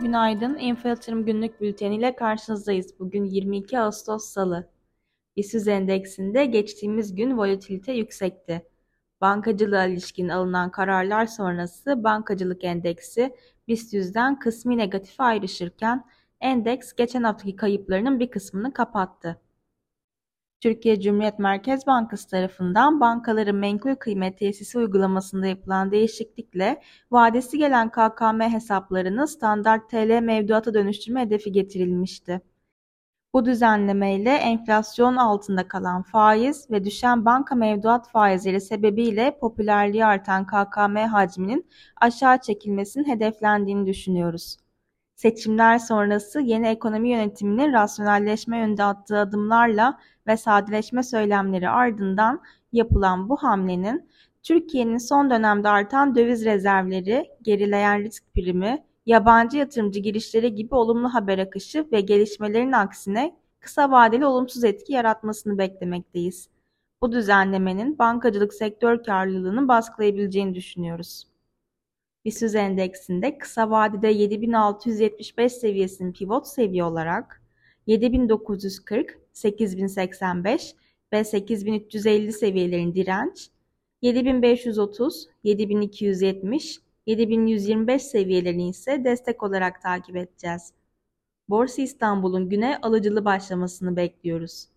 Günaydın. Info Yatırım Günlük Bülteni ile karşınızdayız. Bugün 22 Ağustos Salı. BIST endeksinde geçtiğimiz gün volatilite yüksekti. Bankacılığa ilişkin alınan kararlar sonrası bankacılık endeksi BIST 100'den kısmi negatife ayrışırken endeks geçen haftaki kayıplarının bir kısmını kapattı. Türkiye Cumhuriyet Merkez Bankası tarafından bankaların menkul kıymet tesisi uygulamasında yapılan değişiklikle vadesi gelen KKM hesaplarını standart TL mevduata dönüştürme hedefi getirilmişti. Bu düzenlemeyle enflasyon altında kalan faiz ve düşen banka mevduat faizleri sebebiyle popülerliği artan KKM hacminin aşağı çekilmesinin hedeflendiğini düşünüyoruz. Seçimler sonrası yeni ekonomi yönetiminin rasyonelleşme yönünde attığı adımlarla ve sadeleşme söylemleri ardından yapılan bu hamlenin Türkiye'nin son dönemde artan döviz rezervleri, gerileyen risk primi, yabancı yatırımcı girişleri gibi olumlu haber akışı ve gelişmelerin aksine kısa vadeli olumsuz etki yaratmasını beklemekteyiz. Bu düzenlemenin bankacılık sektör karlılığını baskılayabileceğini düşünüyoruz. BIST endeksinde kısa vadede 7675 seviyesinin pivot seviye olarak 7940, 8085 ve 8350 seviyelerin direnç, 7530, 7270, 7125 seviyelerini ise destek olarak takip edeceğiz. Borsa İstanbul'un güne alıcılı başlamasını bekliyoruz.